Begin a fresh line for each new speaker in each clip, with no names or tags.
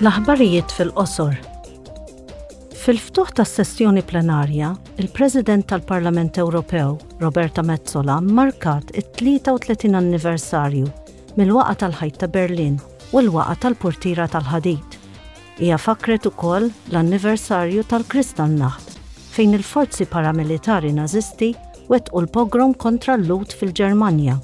L-aħbarijiet fil-qosor. Fil-ftuħ tas-sessjoni plenarja, il-President tal-Parlament Ewropew, Roberta Metsola mmarkat it-33 anniversarju mill-waqgħa tal-Ħajt ta' Berlin u l-waqgħa tal-Purtira tal-Ħadid. Hija fakkret ukoll l-anniversarju tal-Kristallnacht fejn il-forzi paramilitari Nażisti wettqu l-pogrom kontra l-Lhud fil-Ġermanja.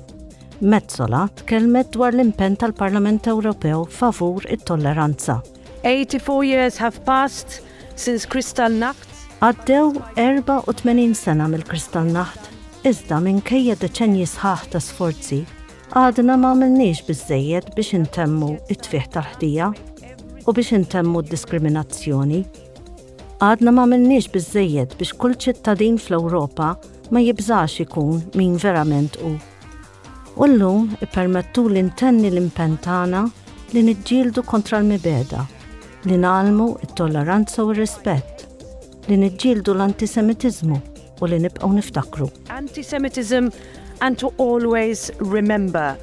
Metsola tkellmet dwar l-impenn tal-Parlament Ewropew favur it-tolleranza.
84 years have passed since Kristallnacht.
Għaddew 84 sena mill-Kristallnacht, iżda minkejja deċennji sħaħ ta' sforzi, għadna ma għamilniex biżżejjed biex intemmu t-tfigħ tal-ħtija u biex intemmu d-diskriminazzjoni. Għadna ma minniex biżżejjed biex kull ċittadin fl-Ewropa ma jibżax ikun min verament hu. U llum ippermettu li ntenni l-impenn tagħna li niġġieldu kontra l-mibeda, li nagħlmu t-tolleranza u r-rispett, li niġġieldu l-antisemitiżmu u li nibqgħu niftakru.
Antisemitism and to always remember.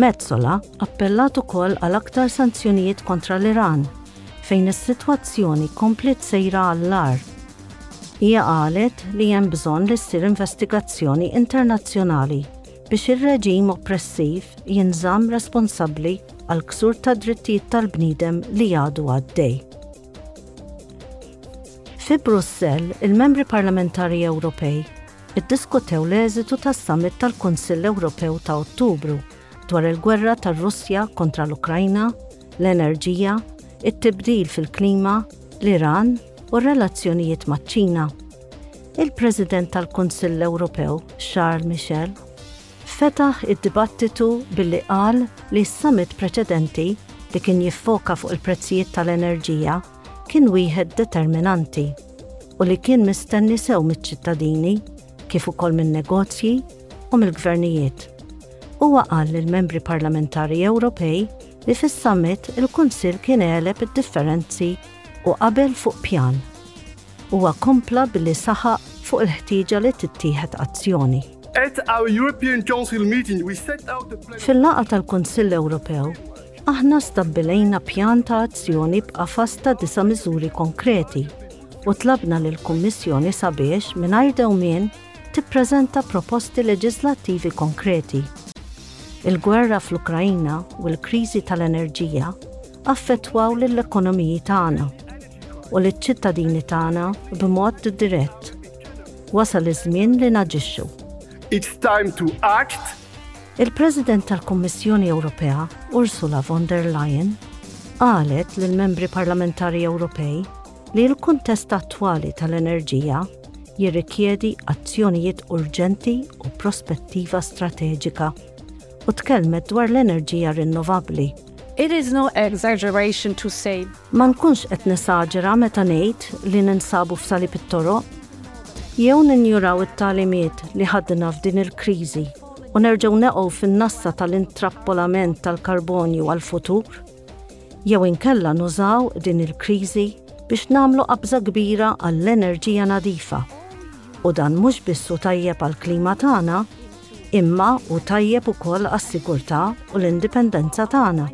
Metsola appellat ukoll għal aktar sanzjonijiet kontra l-Iran fejn is-sitwazzjoni kompliet sejra għall-agħar. Hija qalet li hemm bżonn li ssir investigazzjoni internazzjonali biex ir-reġim oppressiv jinżamm responsabbli għall-ksur tad-drittijiet tal-bniedem li għadu għaddej. Fi Brussell, il-Membri Parlamentari Ewropej iddiskutew l-eżitu tas-Summit tal-Kunsill Ewropew ta' Ottubru dwar il-gwerra tar-Russja kontra l-Ukrajna, l-enerġija, it-tibdil fil-klima, l-Iran u r-relazzjonijiet maċ-Ċina. Il-President tal-Kunsill Ewropew, Charles Michel, fetaħ id-dibattitu billi qal li s-summit preċedenti, li kien jiffoka fuq il-prezzijiet tal-enerġija, kien wieħed determinanti u li kien mistenni sew miċ-ċittadini kif ukoll min-negozji u mill-gvernijiet. Huwa qal lill membri parlamentari Ewropej li fis-summit il-Kunsill kien għeleb id-differenzi u qabel fuq pjan Huwa kompla billi saħaq fuq il-ħtieġa li tittieħed azzjoni. Fil-laqgħa tal-Kunsill Ewropew, aħna stabbilejna pjan ta' azzjoni b'qafas ta' disa' miżuri konkreti u tlabna lill-Kummissjoni sabiex, mingħajr dewmien, tippreżenta proposti leġiżlattivi konkreti. Il-gwerra fl-Ukraina u l-kriżi tal-enerġija affettwaw lill-ekonomiji tagħna. u liċ-ċittadini tagħna b'mod dirett. Wasal iż-żmien li naġixxu.
It's time to act!
Il-President tal-Kummissjoni Ewropea, Ursula von der Leyen, qalet lill membri parlamentari Ewropej li l-kuntest attwali tal-enerġija jirrikjedi azzjonijiet urġenti u prospettiva strateġika u tkellmet dwar l-enerġija rinnovabbli.
It is no exaggeration to say
Ma nkunx qed nesaġera meta ngħid li ninsabu f'salib it-toroq. Jew ninjuraw it-tagħlimiet li ħadna f'din il-kriżi u nerġgħu neqgħu fin-nassa tal-intrappolament tal-karbonju għall-futur, jew inkella nużaw din il-kriżi biex nagħmlu qabża kbira għall-enerġija nadifa. U dan mhux biss hu tajjeb għall-klima tagħna, imma hu tajjeb ukoll għas-sigurtà u l-indipendenza tagħna.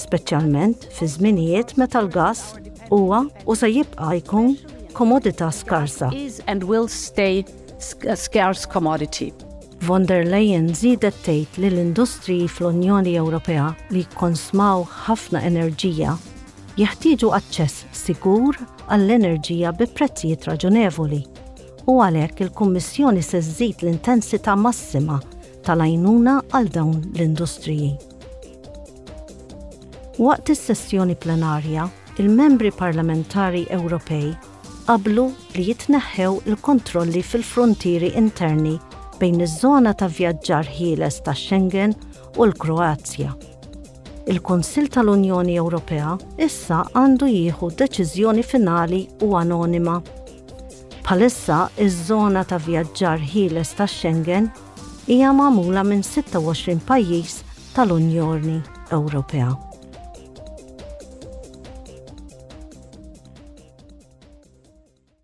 speċjalment fi żminijiet meta l-gass huwa u se jibqa' jkun komodità skarsa. Von der Leyen żiedet tgħid li l-industriji fl-Unjoni Ewropea li jikkonsmaw ħafna enerġija jeħtieġu aċċess sigur għall-enerġija bi prezzijiet raġonevoli u għalhekk il-Kummissjoni se żżid l-intensità massima tal-għajnuna għal dawn l-industriji. Waqt is-sessjoni plenarja, il-Membri Parlamentari Ewropej qablu li jitneħħew il-kontrolli fil-fruntieri interni bejn iż-żona ta' vjaġġar ħieles tax-Schengen u l-Kroazja. Il-Kunsill tal-Unjoni Ewropea issa għandu jieħu deċiżjoni finali u anonima. Bħalissa iż-żona ta' vjaġġar ħieles tax-Schengen hija magħmula minn 26 pajjiż tal-Unjoni Ewropea.